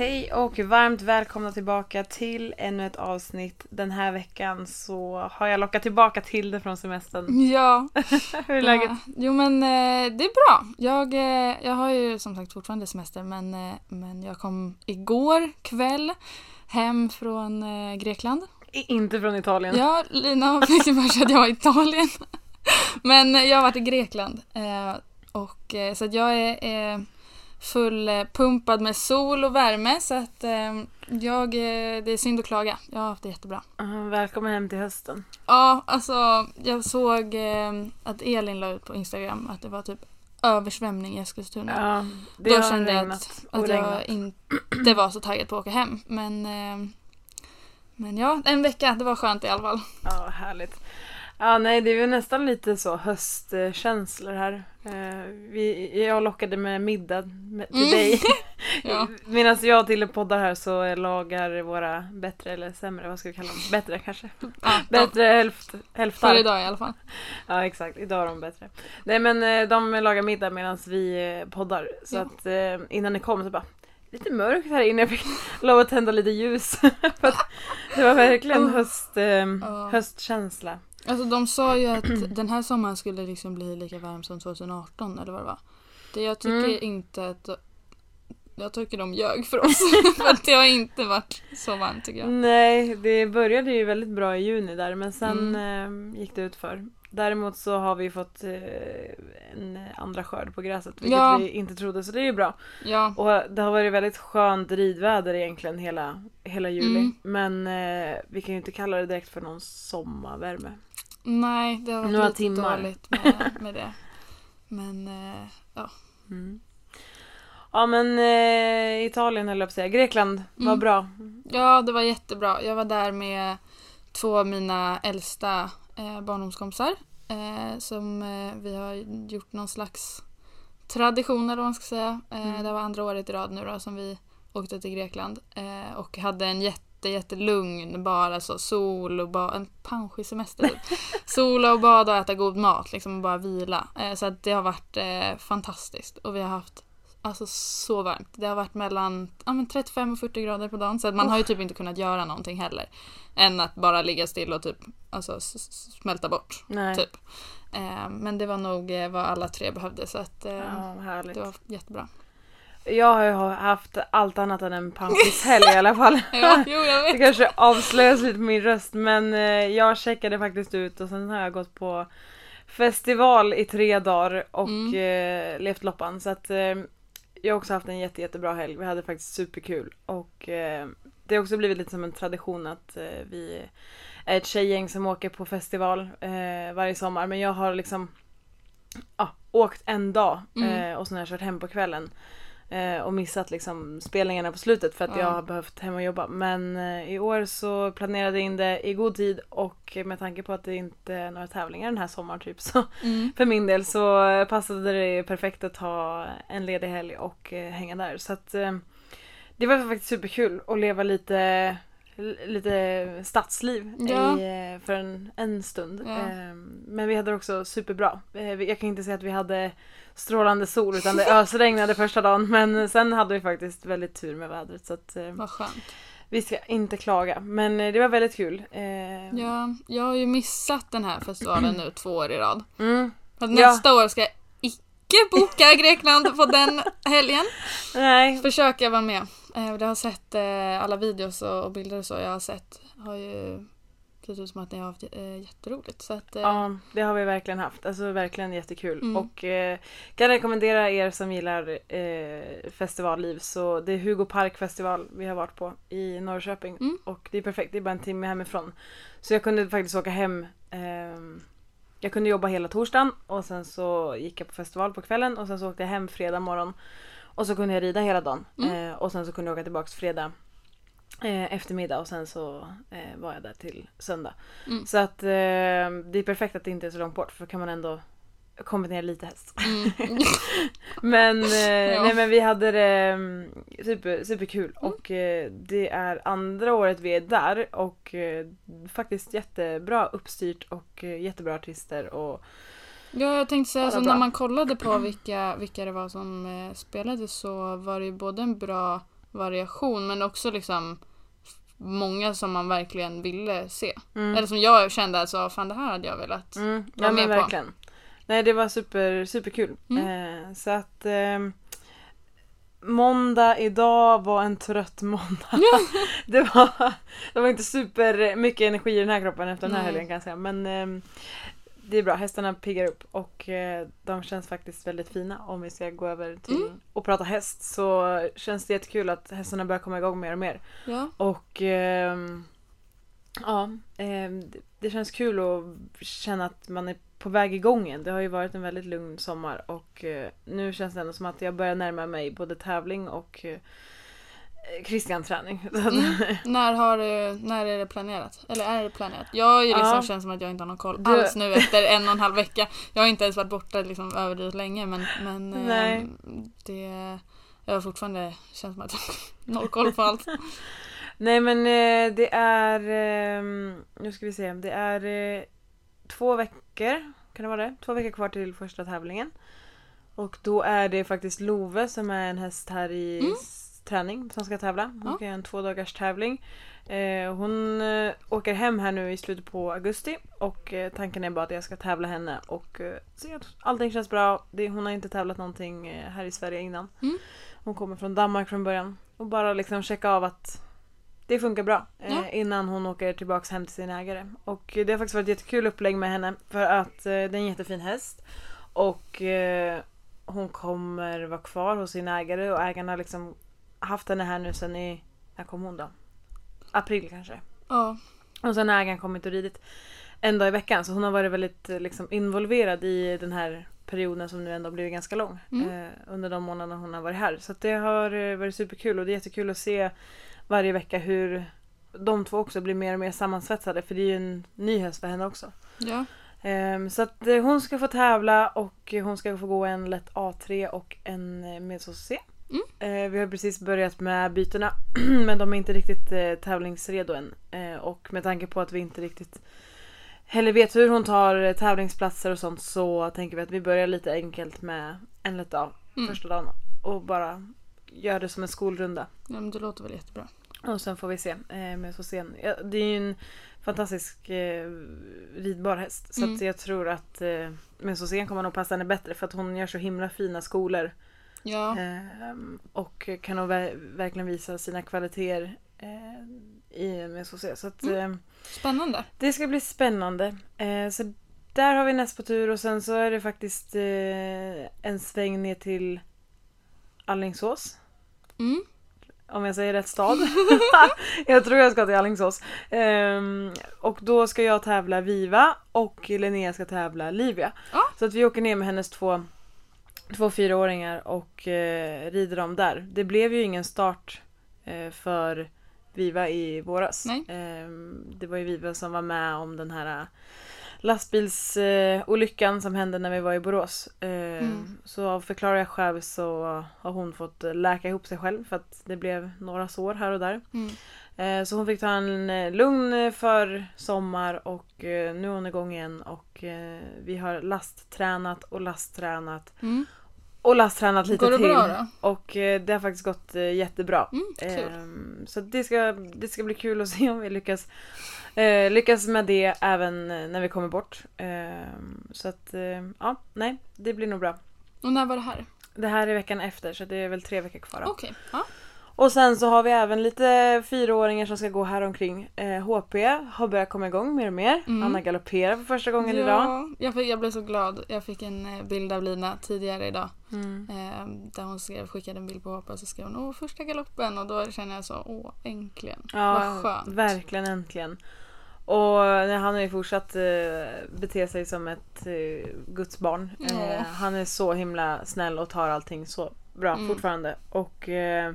Hej och varmt välkomna tillbaka till ännu ett avsnitt. Den här veckan så har jag lockat tillbaka till det från semestern. Ja. Hur är läget? Ja. Jo men eh, det är bra. Jag, eh, jag har ju som sagt fortfarande semester men, eh, men jag kom igår kväll hem från Grekland. Inte från Italien. Ja, Lina fick ju för att jag var i Italien. Men jag har varit i Grekland. Och, så att jag är fullpumpad med sol och värme så att eh, jag, eh, det är synd att klaga. Jag har haft det jättebra. Uh, välkommen hem till hösten. Ja, alltså jag såg eh, att Elin la ut på Instagram att det var typ översvämning i Eskilstuna. Ja, det Då har kände jag att, att jag inte var så taggad på att åka hem. Men, men ja, en vecka, det var skönt i alla fall. Ja, härligt. Ja, nej, det är ju nästan lite så höstkänslor här. Eh, vi, jag lockade med middag med, till Mm. dig. Ja. Medan jag till poddar här så lagar våra bättre eller sämre, vad ska vi kalla dem? Bättre kanske? Ja, Bättre hälft, hälftar. För idag i alla fall. Ja exakt, idag är de bättre. Nej men eh, de lagar middag medan vi eh, poddar. Så Ja. att innan ni kom så bara Lite mörkt här inne, jag fick lov att tända lite ljus. Det var verkligen höst, höstkänsla. Alltså de sa ju att den här sommaren skulle liksom bli lika varm som 2018 eller vad det var. Det jag tycker Mm. inte att jag tycker de ljög för oss. för att det har inte varit så varmt tycker jag. Nej, det började ju väldigt bra i juni där men sen Mm. eh, gick det ut för. Däremot så har vi fått eh, en andra skörd på gräset vilket Ja. vi inte trodde så det är ju bra. Ja, Och det har varit väldigt skönt ridväder egentligen hela, hela juli. Mm. Men eh, vi kan ju inte kalla det direkt för någon sommarvärme. Nej det har varit Några lite timmar. dåligt med, med det. Men eh, ja. Mm. Ja men eh, Italien eller jag på att säga. Grekland var Mm. bra. ja, det var jättebra. Jag var där med två av mina äldsta eh, barndomskompisar. Eh, som eh, vi har gjort någon slags tradition eller vad man ska säga. Eh, Mm. Det var andra året i rad nu då som vi åkte till Grekland. Eh, och hade en jätte, jättelugn, bara så sol och ba- en panschig semester. typ. Sola och bada och äta god mat, liksom och bara vila. Eh, så att det har varit eh, fantastiskt. Och vi har haft Alltså så varmt. Det har varit mellan ja, men 35 och 40 grader på dagen. Så att man har ju typ inte kunnat göra någonting heller. Än att bara ligga still och typ alltså, smälta bort. Nej. Typ. Eh, men det var nog eh, vad alla tre behövde så att eh, Ja, det var jättebra. Jag har ju haft allt annat än en pampushelg i alla fall. Ja, jo jag Det vet. kanske avslöjas lite på min röst men eh, jag checkade faktiskt ut och sen har jag gått på festival i tre dagar och Mm. eh, levt loppan så att eh, jag har också haft en jätte, jättebra helg. Vi hade faktiskt superkul och eh, det har också blivit lite som en tradition att eh, vi är ett tjejgäng som åker på festival eh, varje sommar men jag har liksom ja, åkt en dag Mm. och sen har jag kört hem på kvällen. Eh, och missat liksom spelningarna på slutet för att Ja. jag har behövt hem och jobba. Men eh, i år så planerade jag in det i god tid och med tanke på att det inte är några tävlingar den här sommaren typ så Mm. för min del så passade det perfekt att ta en ledig helg och eh, hänga där. Så att eh, det var faktiskt superkul att leva lite lite stadsliv Ja. i, eh, för en, en stund. Ja. Eh, Men vi hade också superbra. Eh, Jag kan inte säga att vi hade strålande sol utan det ösregnade första dagen men sen hade vi faktiskt väldigt tur med vädret så att eh, Vad skönt. vi ska inte klaga. Men eh, det var väldigt kul. Eh, Ja, jag har ju missat den här festivalen nu två år i rad. Mm. Att Ja. nästa år ska jag icke boka Grekland på den helgen. Nej, Försöka vara med. Jag har sett alla videos och och bilder och så jag har sett har ju sett ut som att ni har haft äh, jätteroligt. Så att, äh, Ja, det har vi verkligen haft. Alltså verkligen jättekul. Mm. Och eh, kan rekommendera er som gillar eh, festivalliv så det är Hugo Park festival vi har varit på i Norrköping. Mm. Och det är perfekt, det är bara en timme hemifrån. Så jag kunde faktiskt åka hem. ehm, jag kunde jobba hela torsdagen och sen så gick jag på festival på kvällen och sen så åkte jag hem fredag morgon. Och så kunde jag rida hela dagen. Mm. Eh, och sen så kunde jag åka tillbaks fredag eh, eftermiddag och sen så eh, var jag där till söndag. Mm. Så att eh, det är perfekt att det inte är så långt bort för då kan man ändå kombinera lite häst. mm. Men, eh, Ja. nej, men vi hade det mm, super, superkul Mm. och eh, det är andra året vi är där och eh, faktiskt jättebra uppstyrt och jättebra artister och Ja, jag tänkte säga Ja, alltså, när man kollade på vilka, vilka det var som spelade så var det ju både en bra variation men också liksom många som man verkligen ville se. mm, Eller som jag kände alltså, fan det här hade jag velat. mm, ja men med på. verkligen. Nej det var super, superkul. Mm. Eh, så att ehm, Måndag idag var en trött måndag. det, var, det var inte super mycket energi i den här kroppen efter den här Nej. helgen kan jag säga. Men ehm, det är bra, hästarna piggar upp och eh, de känns faktiskt väldigt fina om vi ska gå över till Mm. och prata häst så känns det jättekul att hästarna börjar komma igång mer och mer. Ja. Och ehm, ja, ehm, det, känns kul att känna att man är på väg igång igen. Det har ju varit en väldigt lugn sommar och eh, nu känns det ändå som att jag börjar närma mig både tävling och eh, Christian-träning. Så att- Mm. När, har du, när är det planerat? Eller är det planerat? Jag ju liksom Ja. känns som att jag inte har någon koll Du- alls nu efter en och en halv vecka. Jag har inte ens varit borta liksom överdrivet länge men, men eh, Nej. det jag har fortfarande känns som att jag har noll koll på allt. Nej men eh, det är, ehm, nu ska vi se, det är eh, två veckor, kan det vara det? Två veckor kvar till första tävlingen. Och då är det faktiskt Love som är en häst här i Mm. Träning som ska tävla. Hon ska göra en två dagars tävling. Eh, hon eh, åker hem här nu i slutet på augusti och eh, tanken är bara att jag ska tävla henne och se att allting känns bra. Hon har inte tävlat någonting här i Sverige innan. Mm. Hon kommer från Danmark från början. Och bara liksom checka av att det funkar bra Ja. innan hon åker tillbaks hem till sin ägare. Och det har faktiskt varit ett jättekul upplägg med henne för att det är en jättefin häst. Och hon kommer vara kvar hos sin ägare och ägaren har liksom haft henne här nu sen i, när kom hon då? April kanske. Ja. Och sen har ägaren kommit och ridit en dag i veckan så hon har varit väldigt eh, liksom, involverad i den här perioden som nu ändå blivit ganska lång. Mm. Eh, under de månader hon har varit här. Så att det har eh, varit superkul och det är jättekul att se varje vecka hur de två också blir mer och mer sammansvetsade för det är ju en ny häst för henne också. ja. Ehm, så att eh, hon ska få tävla och hon ska få gå en lätt A3 och en eh, Mesos C. Mm. Vi har precis börjat med bytena men de är inte riktigt eh, tävlingsredo än. Eh, och med tanke på att vi inte riktigt heller vet hur hon tar tävlingsplatser och sånt så tänker vi att vi börjar lite enkelt med en lätt A Mm. första dagen och bara gör det som en skolrunda. ja men det låter väl jättebra. Och sen får vi se med så sen. Det är ju en fantastisk eh, ridbar häst. Så Mm. jag tror att eh, med så sen kommer nog passa henne bättre för att hon gör så himla fina skolor. Ja. Eh, och kan nog ver- verkligen visa sina kvaliteter eh, i med så Så att Mm. eh, Spännande. det ska bli spännande. Eh, så där har vi näst på tur och sen så är det faktiskt eh, en sväng ner till Allingsås. Mm. Om jag säger rätt stad. jag tror jag ska till Alingsås. Ehm, och då ska jag tävla Viva och Linnea ska tävla Livia. Ja. Så att vi åker ner med hennes två, två fyraåringar och eh, rider dem där. Det blev ju ingen start eh, för Viva i våras. Ehm, det var ju Viva som var med om den här lastbilsolyckan eh, olyckan som hände när vi var i Borås. Ehm, Mm. Så av förklarliga skäl så har hon fått eh, läka ihop sig själv för att det blev några sår här och där. Mm. Eh, Så hon fick ta en eh, lugn eh, för sommar och eh, nu är hon igång igen och eh, vi har lasttränat och lasttränat Mm. Och lasttränat lite Går det till. bra då? Och eh, det har faktiskt gått eh, jättebra. Mm. Ehm, Så det ska, det ska bli kul att se om vi lyckas, eh, lyckas med det även när vi kommer bort. Ehm, Så att, eh, ja, nej, det blir nog bra. Och när var det här? Det här är veckan efter så det är väl tre veckor kvar. Okej. Ja. Och sen så har vi även lite fyraåringar som ska gå här omkring. Eh, HP har börjat komma igång mer och mer. Mm. Anna galopperar för första gången idag. Ja, jag, fick, jag blev så glad. Jag fick en eh, bild av Lina tidigare idag. Mm. Eh, där hon skrev, skickade en bild på HP och så skrev hon åh första galoppen och då känner jag så åh äntligen. Ja, Vad skönt. verkligen äntligen. Och nej, han har ju fortsatt eh, bete sig som ett eh, Guds barn. Eh, han är så himla snäll och tar allting så bra Mm. fortfarande. Och eh,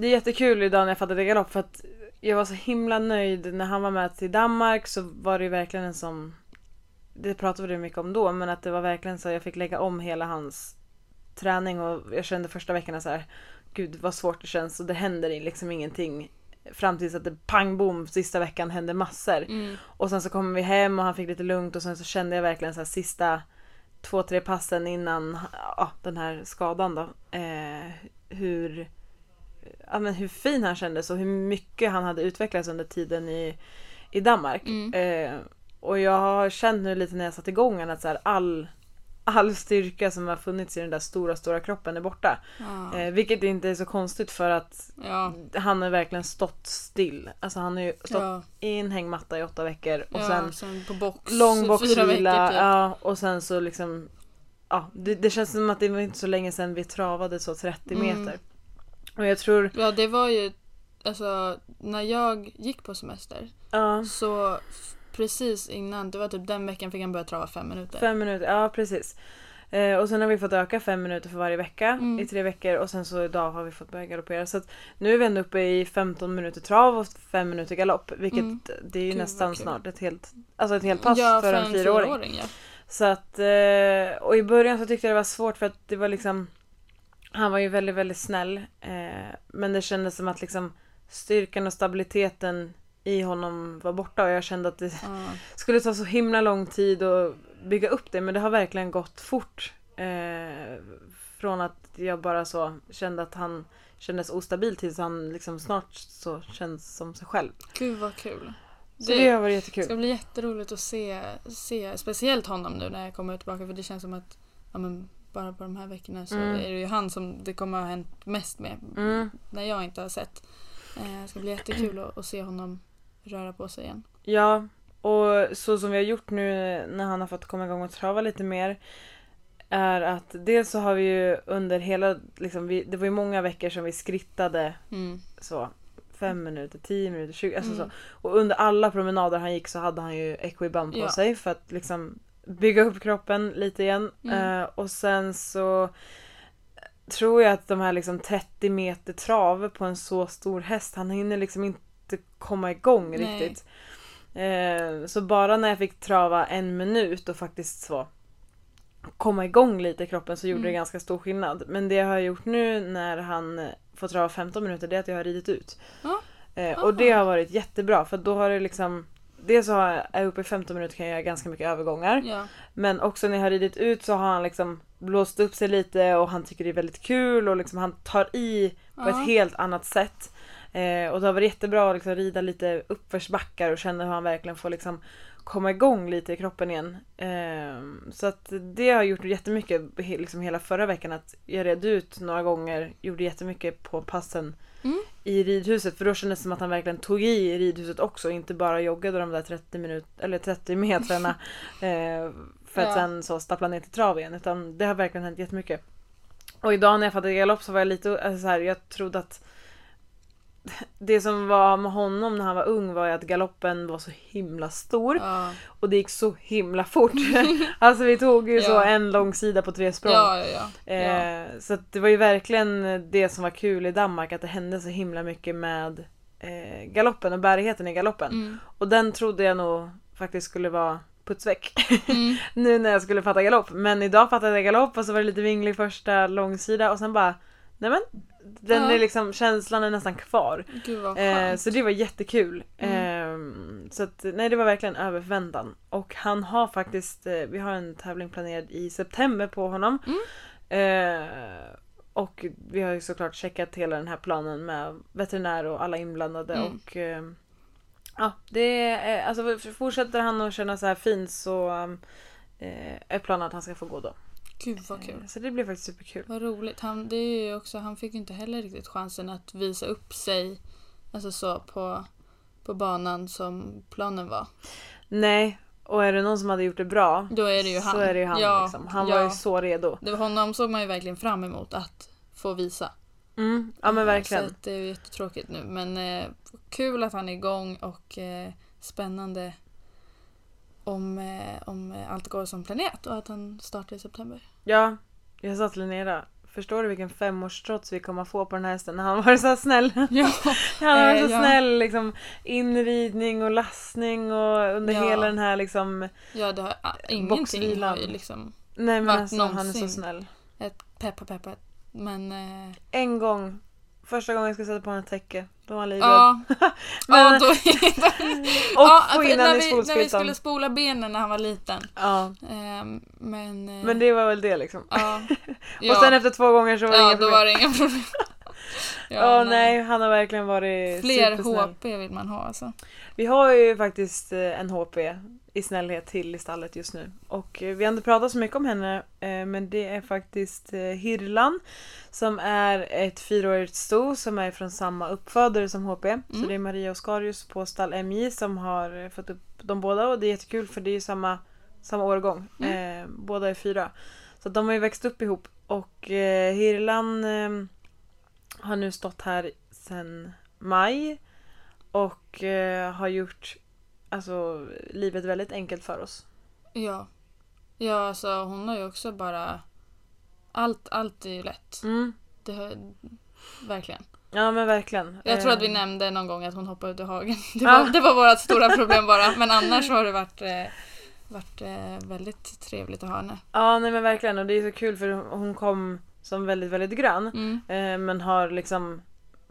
det är jättekul idag när jag fattade galopp för att jag var så himla nöjd när han var med till Danmark så var det ju verkligen en som det pratade vi mycket om då men att det var verkligen så jag fick lägga om hela hans träning och jag kände första veckorna så här gud vad svårt det känns och det händer liksom ingenting fram tills att det pang bom sista veckan hände massor. Mm. Och sen så kommer vi hem och han fick lite lugnt och sen så kände jag verkligen så här sista två, tre passen innan ja, den här skadan då. Eh, hur, ja, men hur fin han kändes och hur mycket han hade utvecklats under tiden i, i Danmark. Mm. Eh, och jag har känt nu lite när jag satt igång att så här, all, all styrka som har funnits i den där stora, stora kroppen är borta. Ja. Eh, vilket inte är så konstigt för att ja. han har verkligen stått still. Alltså han har ju stått Ja. i en hängmatta i åtta veckor och sen sen på box lång boxvila. typ. Ja, och sen så liksom Ja, det, det känns som att det var inte så länge sedan vi travade så 30 Mm. Och jag tror, Ja det var ju, alltså när jag gick på semester ja, så precis innan, det var typ den veckan fick han börja trava fem minuter. fem minuter, ja precis. Eh, och sen har vi fått öka fem minuter för varje vecka Mm. i tre veckor och sen så idag har vi fått börja galoppera. Så att nu är vi ändå uppe i 15 minuter trav och 5 minuter galopp. Vilket Mm. det är ju Gud, nästan snart ett helt, alltså ett helt pass ja, för en fyraåring. ja. Så att, eh, och i början så tyckte jag det var svårt för att det var liksom Han var ju väldigt, väldigt snäll. Eh, men det kändes som att liksom styrkan och stabiliteten i honom var borta och jag kände att det Ja. skulle ta så himla lång tid att bygga upp det men det har verkligen gått fort. Eh, från att jag bara så kände att han kändes ostabil tills han liksom snart så känns som sig själv. Gud vad kul. Så det, har varit Det ska jättekul. bli jätteroligt att se, se speciellt honom nu när jag kommer tillbaka för det känns som att ja, men, bara på de här veckorna så Mm. är det ju han som det kommer att ha hänt mest med Mm. när jag inte har sett. Eh, det ska bli jättekul att, att se honom röra på sig igen. Ja, och så som vi har gjort nu när han har fått komma igång och trava lite mer är att dels så har vi ju under hela, liksom, vi, det var ju många veckor som vi skrittade Mm. så fem minuter, tio minuter, 20, alltså Mm. så. Och under alla promenader han gick så hade han ju equiband på Ja. sig för att liksom bygga upp kroppen lite igen. Mm. Eh, och sen så tror jag att de här liksom 30 meter trav på en så stor häst, han hinner liksom inte komma igång Nej. riktigt. Eh, så bara när jag fick trava en minut och faktiskt så komma igång lite i kroppen så gjorde Mm. det ganska stor skillnad. Men det jag har gjort nu när han får trava 15 minuter det är att jag har ridit ut. Ja. Eh, och det har varit jättebra för då har det liksom Dels så har jag, är uppe i 15 minuter kan jag göra ganska mycket övergångar. Ja. Men också när jag har ridit ut så har han liksom blåst upp sig lite och han tycker det är väldigt kul och liksom han tar i på Ja. ett helt annat sätt. Eh, och det har varit jättebra att liksom rida lite uppförsbackar och känna hur han verkligen får liksom komma igång lite i kroppen igen. Eh, så att det har gjort jättemycket liksom hela förra veckan att jag red ut några gånger, gjorde jättemycket på passen Mm. i ridhuset för då kändes det som att han verkligen tog i i ridhuset också inte bara joggade de där 30 minut eller 30 metrarna eh, för att Ja. sen så stappla ner till trav igen utan det har verkligen hänt jättemycket. Och idag när jag fattade galopp så var jag lite alltså så här, jag trodde att det som var med honom när han var ung var ju att galoppen var så himla stor Ja. och det gick så himla fort. alltså vi tog ju så Ja. en lång sida på tre språng. Ja. Eh, så det var ju verkligen det som var kul i Danmark att det hände så himla mycket med eh, galoppen och bärigheten i galoppen. Mm. Och den trodde jag nog faktiskt skulle vara putsväck. Mm. nu när jag skulle fatta galopp. Men idag fattade jag galopp och så var det lite vinglig första långsida och sen bara Nej men den Ja. är liksom, känslan är nästan kvar. Gud vad Eh, så det var jättekul. Mm. Eh, så att, nej det var verkligen över förväntan. Och han har faktiskt, eh, vi har en tävling planerad i september på honom. Mm. Eh, och vi har ju såklart checkat hela den här planen med veterinär och alla inblandade Mm. och eh, Ja, det är, alltså fortsätter han att känna så här fin så eh, är planen att han ska få gå då. Gud vad kul. Eh, Så det blir faktiskt superkul. Vad roligt. Han, det är också, han fick ju inte heller riktigt chansen att visa upp sig alltså så på, på banan som planen var. Nej, och är det någon som hade gjort det bra Då är det ju han. så är det ju han. Ja, liksom. Han ja. var ju så redo. Det var honom såg man ju verkligen fram emot att få visa. Mm, ja men verkligen. Så det är ju jättetråkigt nu. Men eh, kul att han är igång och eh, spännande om, eh, om eh, allt går som planerat och att han startar i september. Ja, jag sa till Linnea, förstår du vilken femårstrots vi kommer få på den här hästen när han var så snäll? Ja, Han var Eh, så ja. snäll liksom inridning och lastning och under Ja. hela den här liksom ja det har, ingenting Boxvilan. har ju liksom Nej men alltså han är så snäll. ett peppa peppa. Men eh, En gång, första gången jag skulle sätta på honom ett täcke, då var han livrädd. ja, Men- ja, då och ja, få in när, vi, när vi skulle spola benen när han var liten. Ja, Ehm, men, eh, men det var väl det liksom. ja, Och sen efter två gånger så var det ja, inga då problem. var det inga problem. Ja, nej. han har verkligen varit Fler supersnäll. HP vill man ha alltså. Vi har ju faktiskt eh, en HP i snällhet till i stallet just nu. Och eh, vi har inte pratat så mycket om henne eh, men det är faktiskt eh, Hirlan som är ett fyraårigt sto som är från samma uppfödare som HP. Så det är Maria Oscarius på stall MJ som har fått upp de båda och det är jättekul för det är ju samma, samma årgång. Eh, båda är fyra. Så de har ju växt upp ihop och Hirlan eh, har nu stått här sedan maj och har gjort alltså, livet väldigt enkelt för oss. Ja. Ja, alltså hon har ju också bara... Allt, allt är ju lätt. Mm. Det verkligen. Ja men verkligen. Jag tror att vi Eh, nämnde någon gång att hon hoppade ut ur hagen. Det Ja. var, det var vårt stora problem bara. Men annars har det varit, eh, varit eh, väldigt trevligt att ha henne. Ja nej men verkligen och det är så kul för hon kom som väldigt väldigt grön. Mm. Men har liksom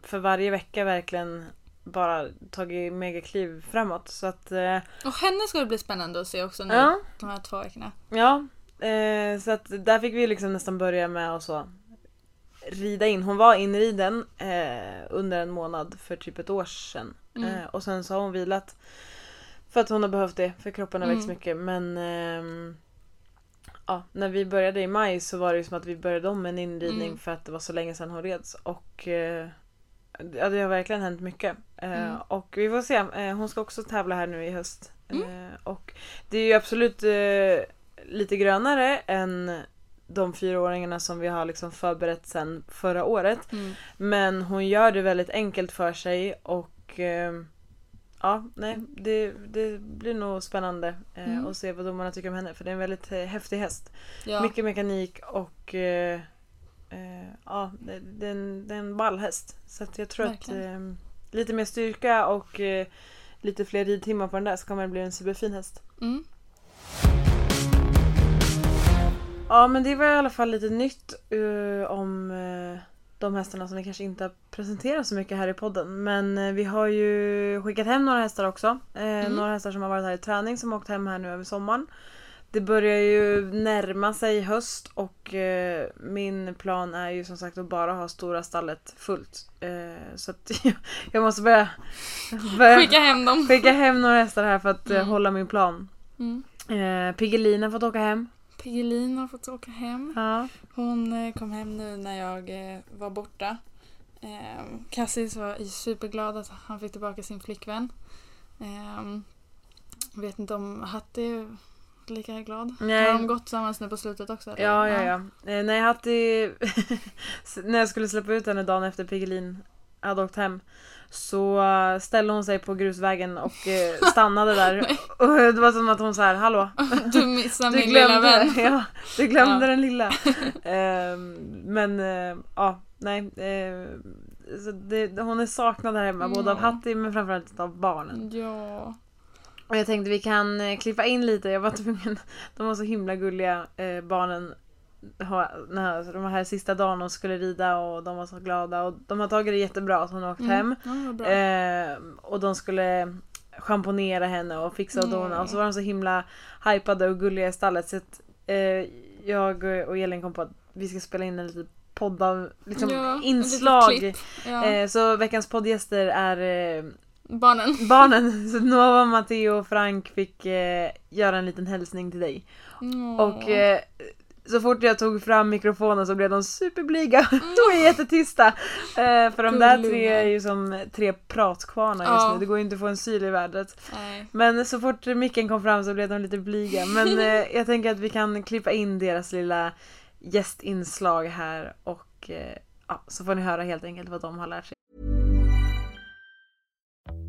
för varje vecka verkligen bara tagit megakliv framåt. Så att eh, Och henne ska det bli spännande att se också nu. ja. De här två veckorna. Ja, eh, så att där fick vi liksom nästan börja med att så rida in. Hon var inriden eh, under en månad för typ ett år sedan. Mm. Eh, och sen så har hon vilat för att hon har behövt det, för kroppen har växt Mm. mycket. Men ehm, ja, när vi började i maj så var det ju som att vi började om en inridning Mm. för att det var så länge sedan hon reds. Och eh, ja, det har verkligen hänt mycket. Eh, Mm. Och vi får se. Eh, hon ska också tävla här nu i höst. Mm. Eh, och det är ju absolut eh, lite grönare än de fyraåringarna som vi har liksom förberett sedan förra året. Mm. Men hon gör det väldigt enkelt för sig och eh, ja, nej, det, det blir nog spännande eh, Mm. att se vad domarna tycker om henne för det är en väldigt eh, häftig häst. Ja. Mycket mekanik och eh, ja, det, är en, det är en ball häst. Så att jag tror Verkligen. att eh, lite mer styrka och eh, lite fler ridtimmar på den där så kommer det bli en superfin häst. Mm. Ja men det var i alla fall lite nytt eh, om eh, de hästarna som vi kanske inte har presenterat så mycket här i podden. Men eh, vi har ju skickat hem några hästar också. Eh, Några hästar som har varit här i träning som har åkt hem här nu över sommaren. Det börjar ju närma sig höst och eh, min plan är ju som sagt att bara ha stora stallet fullt. Eh, så att jag måste börja, börja Skicka hem dem. skicka hem några hästar här för att eh, Mm. hålla min plan. Mm. Eh, Piggelin har fått åka hem. Piggelin har fått åka hem. Ja. Hon eh, kom hem nu när jag eh, var borta. Cassis var superglad att han fick tillbaka sin flickvän. Eh, vet inte om Hattie är lika glad. Nej. Har de gått tillsammans nu på slutet också? eller? Ja, ja, ja. Eh, nej, Hattie... när jag skulle släppa ut henne dagen efter Piggelin hade åkt hem så eh, ställde hon sig på grusvägen och eh, stannade där. Och det var som att hon så här, hallå. Du missade Du min lilla glömde, vän. ja, du glömde Ja. den lilla. Ehm, men ja, nej. det, hon är saknad här hemma, både av Mm. Hattie men framförallt av barnen. Ja. Och jag tänkte vi kan eh, klippa in lite, jag var tvungen, de var så himla gulliga eh, barnen. De här sista dagen och skulle rida och de var så glada och de har tagit det jättebra att hon har åkt hem. Mm. Bra. Eh, och de skulle schamponera henne och fixa och dona och så var de så himla hypade och gulliga i stallet så att eh, jag och Elin kom på att vi ska spela in en liten podd av liksom, Ja, inslag. Ja. Eh, så veckans poddgäster är eh, Barnen. barnen. Så Nova, Matteo och Frank fick eh, göra en liten hälsning till dig. Åh. Och eh, så fort jag tog fram mikrofonen så blev de superblyga. Mm. de är jättetysta. Eh, för de där tre är ju som tre pratkvarnar just Ja. nu. Det går ju inte att få en syl i vädret. Men så fort micken kom fram så blev de lite blyga. Men eh, jag tänker att vi kan klippa in deras lilla gästinslag här och eh, ja, så får ni höra helt enkelt vad de har lärt sig.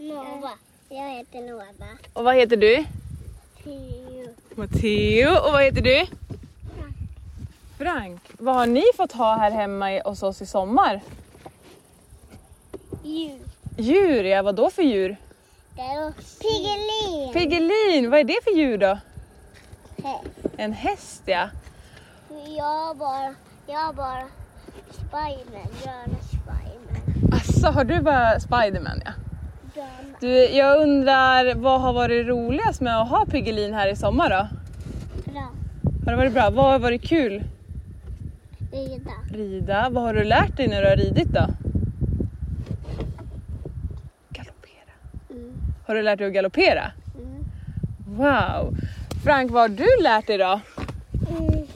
Nova. Jag heter Nova. Och vad heter du? Tio. Matteo. Och vad heter du? Frank. Vad har ni fått ha här hemma hos oss i sommar? Djur. Djur, ja. Vad då för djur? Piggelin. Piggelin, vad är det för djur då? Häst. En häst ja. Jag bara, jag bara Spiderman, gröna Spiderman. Asså, har du bara Spiderman ja? Du, jag undrar vad har varit roligast med att ha Piggelin här i sommar då? Bra. Har det varit bra? Vad har varit kul? Rida. Rida. Vad har du lärt dig när du har ridit då? Galoppera. Har du lärt dig att galoppera? Wow! Frank, vad har du lärt dig då? Mm.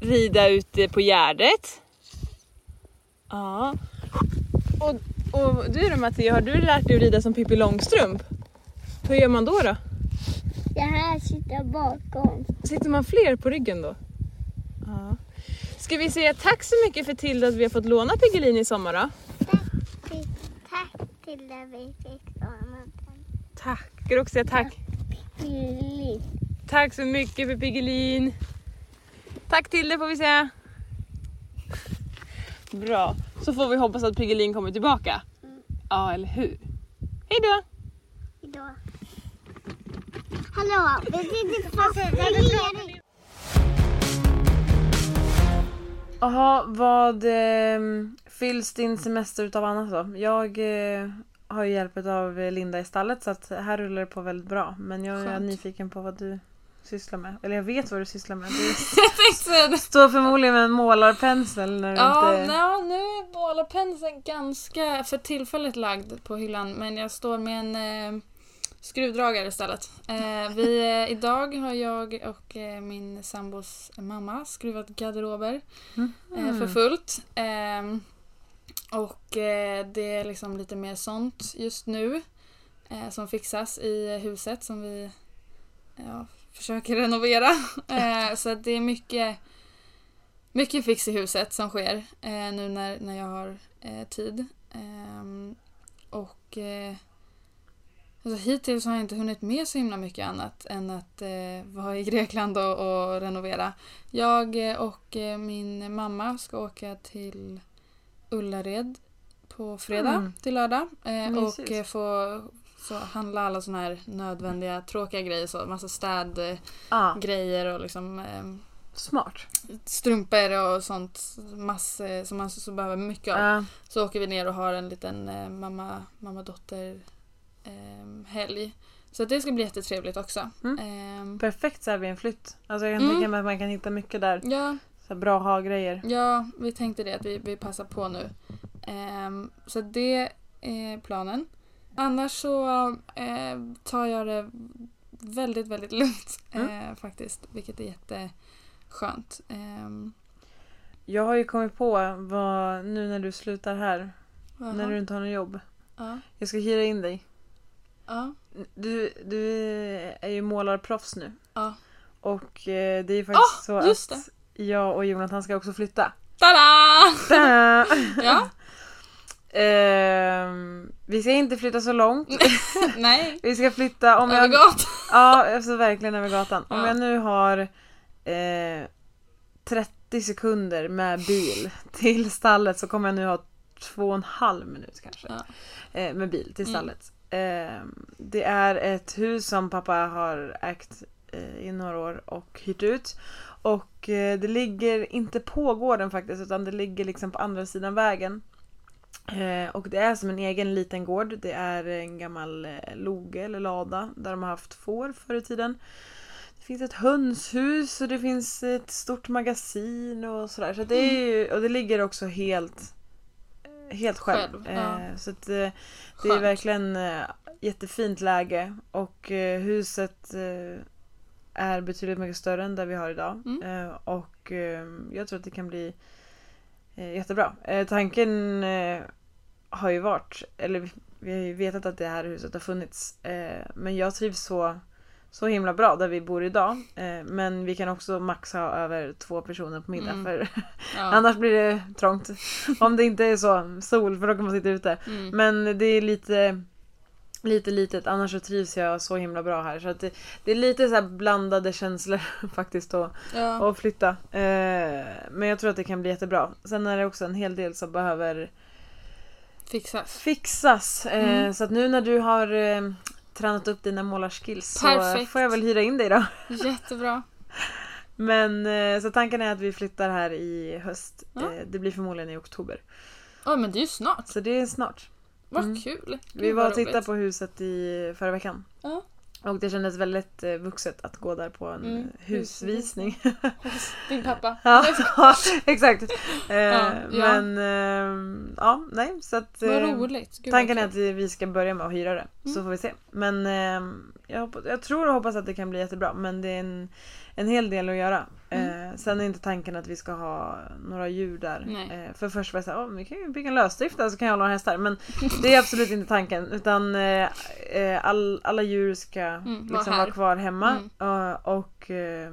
Rida ute på Gärdet. Ja. Och, du då Matteo, har du lärt dig att rida som Pippi Långstrump? Hur gör man då då? Det här sitter bakom. Sitter man fler på ryggen då? Ja. Ska vi säga tack så mycket för till att vi har fått låna Piggelin i sommar då? Tack tack till det vi fick låna den. Tack! Ska du också säga tack? Piggelin. Tack så mycket för Piggelin! Tack till det får vi säga. Bra, så får vi hoppas att Piggelin kommer tillbaka. Ja, eller hur? Hej då! Idag. Hallå, vi sitter servering. Jaha, vad eh, fylls din semester utav annat då? Jag eh, har ju hjälp av Linda i stallet så att här rullar det på väldigt bra. Men jag är Skönt. nyfiken på vad du sysslar med. Eller jag vet vad du sysslar med. Du står förmodligen med en målarpensel när du Ja, inte... ja, nu är målarpenseln ganska för tillfället lagd på hyllan men jag står med en eh, skruvdragare istället. Eh, vi, eh, idag har jag och eh, min sambos mamma skruvat garderober eh, för fullt. Eh, och eh, det är liksom lite mer sånt just nu som fixas i huset som vi ja, försöker renovera. Eh, så det är mycket mycket fix i huset som sker eh, nu när, när jag har eh, tid. Ehm, och alltså hittills har jag inte hunnit med så himla mycket annat än att eh, vara i Grekland och, och renovera. Jag och min mamma ska åka till Ullared på fredag Mm. till lördag eh, och få så handla alla såna här nödvändiga tråkiga grejer så massa städgrejer Ja, och liksom ehm, smart. strumpor och sånt massor som man så, så behöver mycket av. Ja, Så åker vi ner och har en liten eh, mamma, mamma dotter eh, helg. Så det ska bli jättetrevligt också. Mm. Ehm, perfekt så här vid en flytt. Alltså jag kan Mm. tänka mig att man kan hitta mycket där. ja, Så bra ha-grejer. ja, vi tänkte det att vi, vi passar på nu. Ehm, så det är planen. Annars så eh, tar jag det väldigt, väldigt lugnt eh, faktiskt. Vilket är jätteskönt. Ehm, Jag har ju kommit på vad, nu när du slutar här, när jaha. du inte har något jobb. ja, Jag ska hyra in dig. ja, Du, du är ju målarproffs nu. ja. Och eh, det är ju faktiskt så just att jag och Jonathan ska också flytta. Tada! Ta-da! Ja. Ehm, vi ska inte flytta så långt. Nej, vi ska flytta om över jag... gatan. Ja, alltså verkligen över gatan. Om Ja. jag nu har eh, 30 sekunder med bil till stallet så kommer jag nu ha två och en halv minut kanske. Ja. Eh, med bil till Mm. stallet. Eh, det är ett hus som pappa har ägt eh, i några år och hyrt ut. Och det ligger inte på gården faktiskt utan det ligger liksom på andra sidan vägen. Eh, och det är som en egen liten gård. Det är en gammal eh, loge eller lada där de har haft får förr i tiden. Det finns ett hönshus och det finns ett stort magasin och sådär. Så det är ju, och det ligger också helt Helt själv. Själv, ja. Eh, så eh, det är Skönt. verkligen eh, jättefint läge och eh, huset eh, är betydligt mycket större än det vi har idag. Mm. Eh, och eh, jag tror att det kan bli eh, jättebra. Eh, tanken eh, har ju varit, eller vi, har ju vetat att det här huset har funnits. Eh, men jag trivs så, så himla bra där vi bor idag. Eh, men vi kan också maxa ha över två personer på middag Mm. för Ja. annars blir det trångt. Om det inte är så sol för då kan man sitta ute. Mm. Men det är lite Lite litet, annars så trivs jag så himla bra här. Så att det, det är lite så här blandade känslor faktiskt att, Ja. att flytta. Eh, men jag tror att det kan bli jättebra. Sen är det också en hel del som behöver Fixas. fixas. Eh, Mm. Så att nu när du har eh, tränat upp dina målarskills så får jag väl hyra in dig då. Jättebra. Men eh, så tanken är att vi flyttar här i höst. Ja. Eh, Det blir förmodligen i oktober. Oj men det är ju snart. Så det är snart. Vad Mm. kul. Vi var och tittade på huset i förra veckan. Ja. Och det kändes väldigt eh, vuxet att gå där på en Mm, eh, husvisning. Hos din pappa. ja, exakt. Eh, Ja, ja. Men eh, ja, nej så att Vad eh, roligt. Gud, tanken vad är att vi ska börja med att hyra det. Så Mm. får vi se. Men eh, jag, hoppas, jag tror och hoppas att det kan bli jättebra. Men det är en, en hel del att göra. Mm. Eh, sen är inte tanken att vi ska ha några djur där. Eh, för först var jag såhär, vi kan ju bygga en lösdrift där så kan jag ha några hästar. Men det är absolut inte tanken. Utan eh, eh, all, alla djur ska Mm, liksom vara kvar hemma. Mm. Och eh,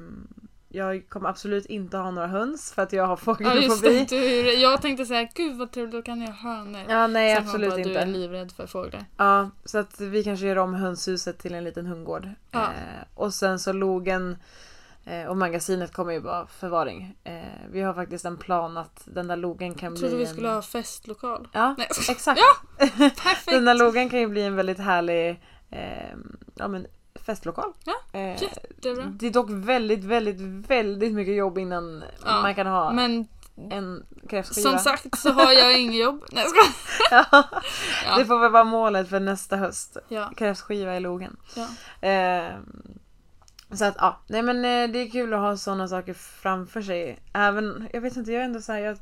jag kommer absolut inte ha några höns för att jag har Ja fågelfobi. just det, jag tänkte säga gud vad trevligt, då kan jag ha hönor. Ja, nej Sen absolut att inte. Du är livrädd för fåglar. Ja, så att vi kanske gör om hönshuset till en liten hundgård. Ja. Eh, och sen så logen eh, och magasinet kommer ju vara förvaring. Eh, vi har faktiskt en plan att den där logen kan Jag bli trodde vi en... skulle ha festlokal. Ja, Nej. exakt. Perfekt! den där logen kan ju bli en väldigt härlig eh, ja, men festlokal. Ja, Eh, Jättebra. det är dock väldigt, väldigt, väldigt mycket jobb innan Ja, man kan ha Men en kräftskiva. som sagt så har jag inget jobb. Nej, jag skojar. ja. Ja. Det får väl vara målet för nästa höst. Ja, Kräftskiva i logen. ja. Eh, så att ja, nej men eh, det är kul att ha sådana saker framför sig. Även, jag vet inte, jag är ändå såhär, jag,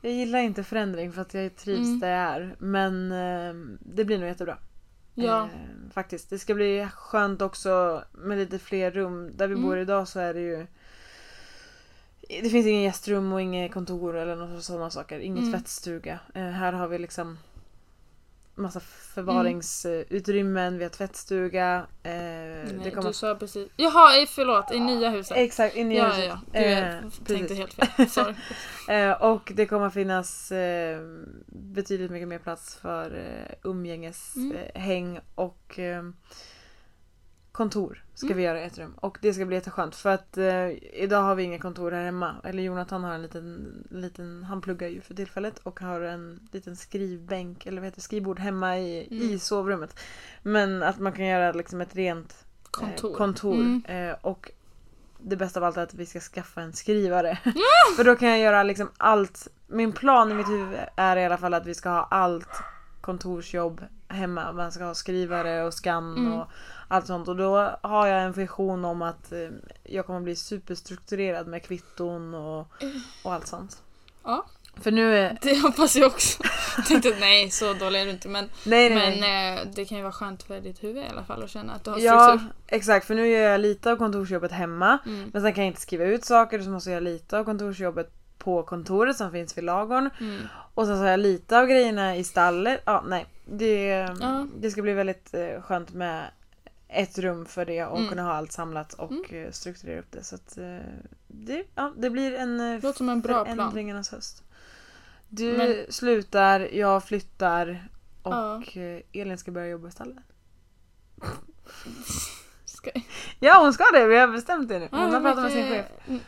jag gillar inte förändring för att jag trivs Mm. där jag är. Men eh, det blir nog jättebra. ja. Eh, faktiskt. Det ska bli skönt också med lite fler rum. Där vi Mm. bor idag så är det ju det finns ingen gästrum och inget kontor eller några sådana saker. Ingen Mm. tvättstuga. Eh, här har vi liksom massa förvaringsutrymmen, vi har tvättstuga. Eh, Nej, det kommer... Du sa precis. Jaha, förlåt, i nya huset. Exakt, i ja, huset. ja, ja. Jag Eh, tänkte precis. helt fel. Sorry. Eh, och det kommer finnas eh, betydligt mycket mer plats för eh, umgängeshäng Mm. eh, och eh, kontor ska Mm. vi göra i ett rum. Och det ska bli jätteskönt för att eh, idag har vi inga kontor här hemma. Eller Jonathan har en liten, liten han pluggar ju för tillfället och har en liten skrivbänk eller vad heter skrivbord hemma i, Mm. i sovrummet. Men att man kan göra liksom ett rent Kontor. Eh, kontor. Mm. Eh, och det bästa av allt är att vi ska skaffa en skrivare. För då kan jag göra liksom allt. Min plan i mitt huvud är i alla fall att vi ska ha allt kontorsjobb hemma. Man ska ha skrivare och scan Mm. och allt sånt. Och då har jag en vision om att eh, jag kommer bli superstrukturerad med kvitton och, och allt sånt. Ja. För nu är... Det hoppas jag också. Jag tänkte nej, så dålig är du inte. Men, Nej, nej, men eh, det kan ju vara skönt för ditt huvud i alla fall att känna att du har Ja, struktur. exakt. För nu gör jag lite av kontorsjobbet hemma. Mm. Men sen kan jag inte skriva ut saker så måste jag göra lite av kontorsjobbet på kontoret som finns vid lagorn. Mm. Och sen så har jag lite av grejerna i stallet. Ja, nej. Det, Ja. det ska bli väldigt eh, skönt med ett rum för det och Mm. kunna ha allt samlat och eh, strukturera upp det. Så att, eh, det, ja, det blir en eh, Låter som en bra plan. förändringarnas höst. Du Men- slutar, jag flyttar och Ja. Elin ska börja jobba istället. Ska... Ja hon ska det, vi har bestämt det nu. Hon Ja, har pratat med sin chef. Mm,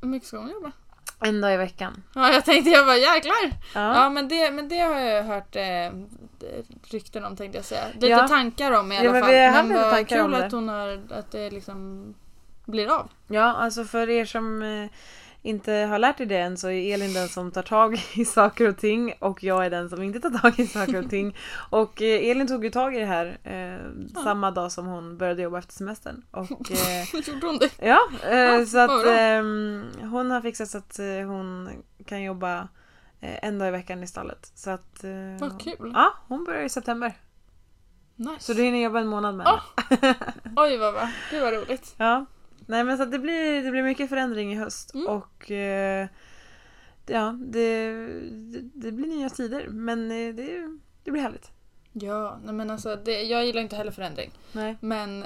Hur mycket ska hon jobba? En dag i veckan. Ja, jag tänkte jag bara jäklar! Ja. Ja, men, det, men det har jag hört eh, rykten om tänkte jag säga. Lite Ja. tankar om i alla Ja, men fall. vi lite vad kul att hon har, att det liksom blir av. Ja, alltså för er som eh, inte har lärt er det än så är Elin den som tar tag i saker och ting och jag är den som inte tar tag i saker och ting. Och eh, Elin tog ju tag i det här eh, samma dag som hon började jobba efter semestern. Och, eh, Gjorde hon det? ja, eh, Ja, så att ehm, hon har fixat så att eh, hon kan jobba eh, en dag i veckan i stallet. Så att, eh, Vad kul. Ja, hon börjar i september. Nice. Så du hinner jobba en månad med Ah. henne. Oj vad bra. Det var roligt. Ja. Nej men så det blir, det blir mycket förändring i höst Mm. och eh, ja, det, det, det blir nya tider men eh, det, det blir härligt. Ja, nej men alltså det, jag gillar inte heller förändring. Nej. Men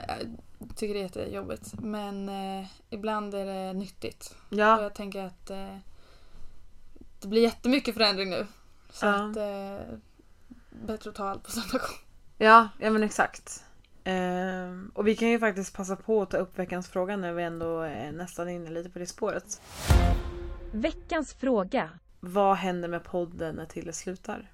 tycker det är jättejobbigt. Men eh, ibland är det nyttigt. Och Ja, jag tänker att eh, det blir jättemycket förändring nu. Så Ja. att eh, bättre att ta allt på samma gång. ja, ja men exakt. Ehm, och vi kan ju faktiskt passa på att ta upp veckans fråga när vi ändå är nästan inne lite på det spåret. Veckans fråga. Vad händer med podden när Tille slutar?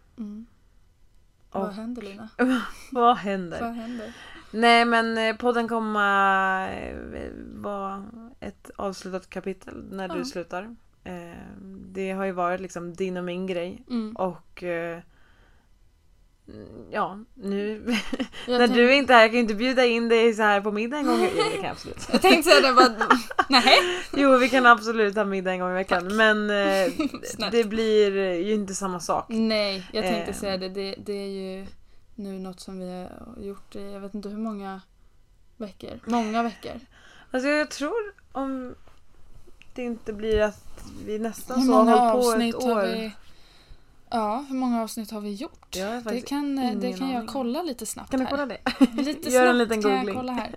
Och- Vad händer Lina? Vad händer? Vad händer? Nej men eh, podden kommer eh, vara ett avslutat kapitel när du Ja. slutar. Eh, Det har ju varit liksom din och min grej. Mm. Och eh, ja, nu när du inte är här, jag kan ju inte bjuda in dig så här på middag en gång i Jo, det kan jag absolut. jag tänkte säga det bara, nej. Jo, vi kan absolut ha middag en gång i veckan. Men eh, det blir ju inte samma sak. Nej, jag tänkte Eh. säga det. det. Det är ju nu något som vi har gjort i, jag vet inte hur många veckor. Många veckor. Alltså jag tror om det inte blir att vi nästan Hur så har många hållit på avsnitt ett har år. vi... Ja, hur många avsnitt har vi gjort? Har Det kan, eh, det kan jag kolla lite snabbt Kan du kolla det? Lite Gör en liten kan googling. jag kolla här.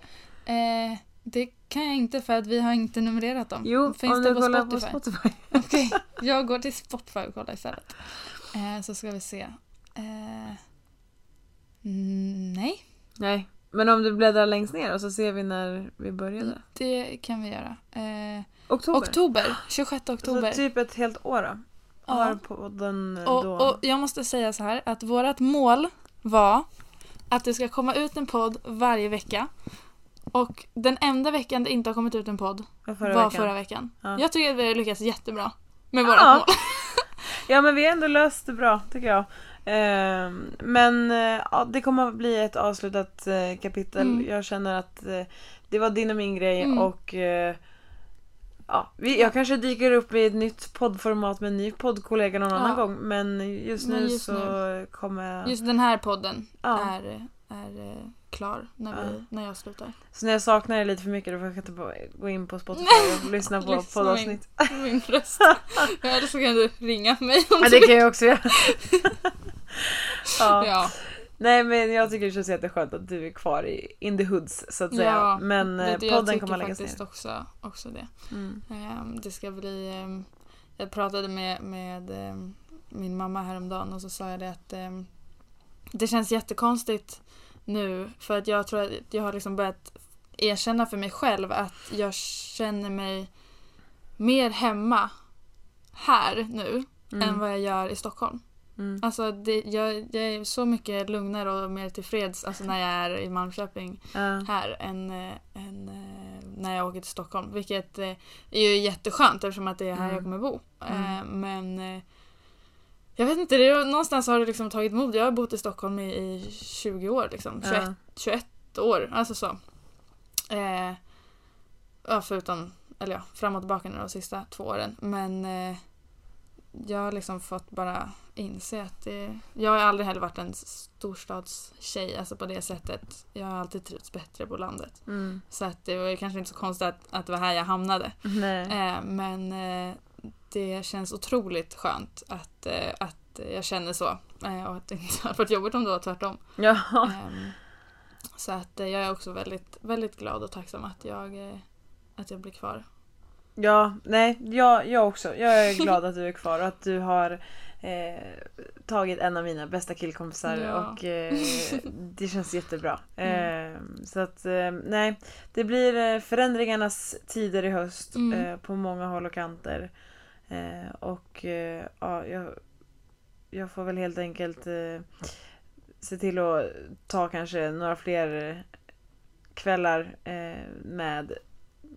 Eh, det kan jag inte för att vi har inte numrerat dem. Jo, Finns om det du på kollar Spotify? på Spotify. Okej, jag går till Spotify och kollar istället. Eh, så ska vi se. Eh, nej, Nej. Men om du bläddrar längst ner och så ser vi när vi började. det kan vi göra. Eh, Oktober. oktober, 26 oktober. Så typ ett helt år då. Ja. Har podden eh, Och, då. och jag måste säga så här att vårt mål var att det ska komma ut en podd varje vecka. Och den enda veckan det inte har kommit ut en podd var förra var veckan. förra veckan. Ja. Jag tycker att vi har lyckats jättebra med vårt Ja. mål. Ja men vi har ändå löst det bra tycker jag. Ehm, men eh, ja, det kommer att bli ett avslutat eh, kapitel. Mm. Jag känner att eh, det var din och min grej Mm. och ja, vi, jag kanske dyker upp i ett nytt poddformat med en ny poddkollega någon Ja. annan gång. Men just Men nu just så kommer jag... Just den här podden Ja. är, är klar när, vi, när jag slutar. Så när jag saknar det lite för mycket då får jag inte gå in på Spotify och lyssna på Lyssna poddavsnitt. Min, min röst. Eller så kan du ringa mig om Ja, det kan jag också göra. ja. Ja, Nej men jag tycker det känns jätteskönt att du är kvar i in the hoods så att säga. ja. men eh, det, jag podden tycker kommer att läggas faktiskt ner. också, också det. Mm. Ehm, det ska bli... ehm, jag pratade med, med ehm, min mamma häromdagen och så sa jag det att det känns jättekonstigt nu för att jag tror att jag har liksom börjat erkänna för mig själv att jag känner mig mer hemma här nu än vad jag gör i Stockholm. Mm. Alltså det, jag, jag är så mycket lugnare och mer tillfreds alltså när jag är i Malmköping Ja. här än, eh, än eh, när jag åker till Stockholm. Vilket eh, är ju jätteskönt eftersom att det är här Mm. jag kommer bo. Mm. Men jag vet inte, det är, någonstans har det liksom tagit mod. Jag har bott i Stockholm i, i 20 år liksom. 21, Ja. 21 år, alltså så. Eh, ja, förutom, eller ja, fram och tillbaka nu de sista två åren. Men eh, jag har liksom fått bara inse att det, jag har aldrig heller varit en storstadstjej, alltså på det sättet. Jag har alltid trivts bättre på landet. Mm. Så att det var kanske inte så konstigt att, att det var här jag hamnade. Nej. Eh, men eh, det känns otroligt skönt att, eh, att jag känner så. Eh, och att det inte hade varit jobbigt om det var tvärtom. Ja. Ehm, så att eh, jag är också väldigt, väldigt glad och tacksam att jag, eh, att jag blir kvar. ja, nej, jag, jag också. Jag är glad att du är kvar och att du har eh, tagit en av mina bästa killkompisar Ja. och eh, det känns jättebra. Mm. Eh, så att eh, nej, det blir eh, förändringarnas tider i höst Mm. eh, på många håll och kanter. Och ja, jag, jag får väl helt enkelt se till att ta kanske några fler kvällar med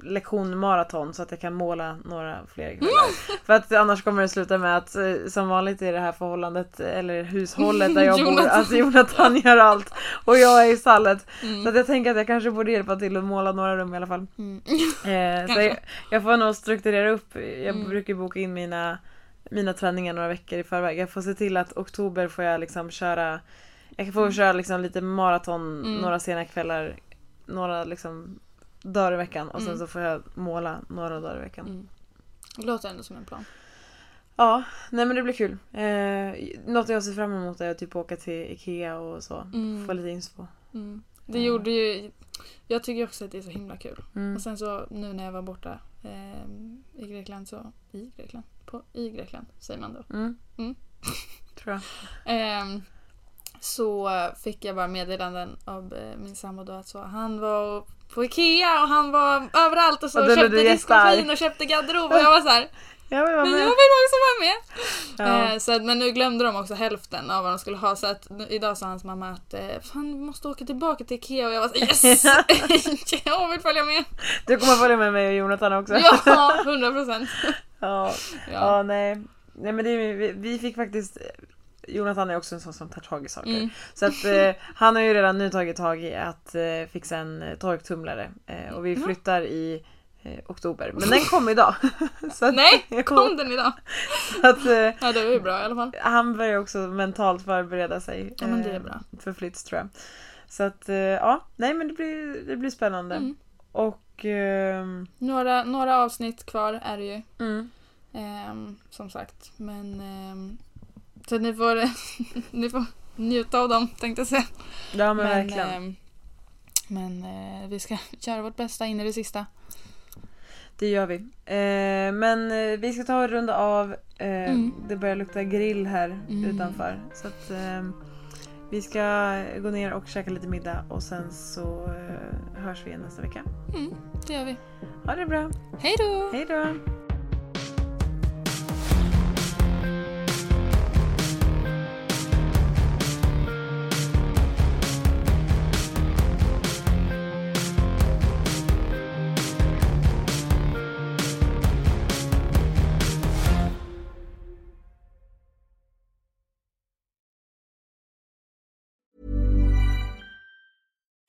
lektion maraton så att jag kan måla några fler kvällar. För att annars kommer det sluta med att eh, som vanligt i det här förhållandet eller hushållet där jag bor, alltså Jonathan gör allt och jag är i stallet. Mm. Så att jag tänker att jag kanske borde hjälpa till att måla några rum i alla fall. Mm. Eh, så jag, jag får nog strukturera upp. Jag Mm. brukar boka in mina, mina träningar några veckor i förväg. Jag får se till att oktober får jag liksom köra Jag får köra liksom lite maraton Mm. några sena kvällar Några liksom dagar i veckan och sen Mm. så får jag måla några dagar i veckan. Mm. Det låter ändå som en plan. Ja, nej men det blir kul. Eh, något jag ser fram emot är att typ åka till Ikea och så. Mm. Få lite inspo. Mm. Det gjorde ju... Jag tycker också att det är så himla kul. Mm. Och sen så nu när jag var borta ehm, i Grekland så... I Grekland? På, I Grekland säger man då. Mm. Mm. Tror jag. Ehm, så fick jag bara meddelanden av eh, min sambo då att så, han var på Ikea och han var överallt och så Och köpte diskmaskin och köpte garderob och jag var så här, Jag vill vara men jag med. vill också vara med. Ja. Eh, så att, men nu glömde de också hälften av vad de skulle ha så att idag sa hans mamma att eh, fan vi måste åka tillbaka till Ikea och jag var så yes! jag vill följa med. Du kommer följa med mig och Jonathan också. Ja, 100 procent. ja. Ja. ja, nej. Nej men det, vi, vi fick faktiskt Jonathan är också en sån som tar tag i saker. Mm. Så att eh, han har ju redan nu tagit tag i att eh, fixa en eh, torktumlare. Eh, och vi Mhm. flyttar i eh, oktober. Men den kom idag. att, Nej, kom den idag? Att, eh, Ja det var ju bra i alla fall. han börjar också mentalt förbereda sig Ja, men det är bra. för flytt tror jag. Så att ja, nej men det blir, det blir spännande. Mm. Och ehm, Några, några avsnitt kvar är det ju. mm, Ehm, som sagt. Men ehm, så ni får, ni får njuta av dem tänkte jag säga. ja men, verkligen. ehm, men eh, vi ska göra vårt bästa in i det sista. Det gör vi. Eh, men eh, vi ska ta och runda av. Eh, Mm. Det börjar lukta grill här Mm. utanför. Så att eh, vi ska gå ner och käka lite middag och sen så eh, hörs vi igen nästa vecka. Mm, det gör vi. Ha det bra. Hej då! Hej då!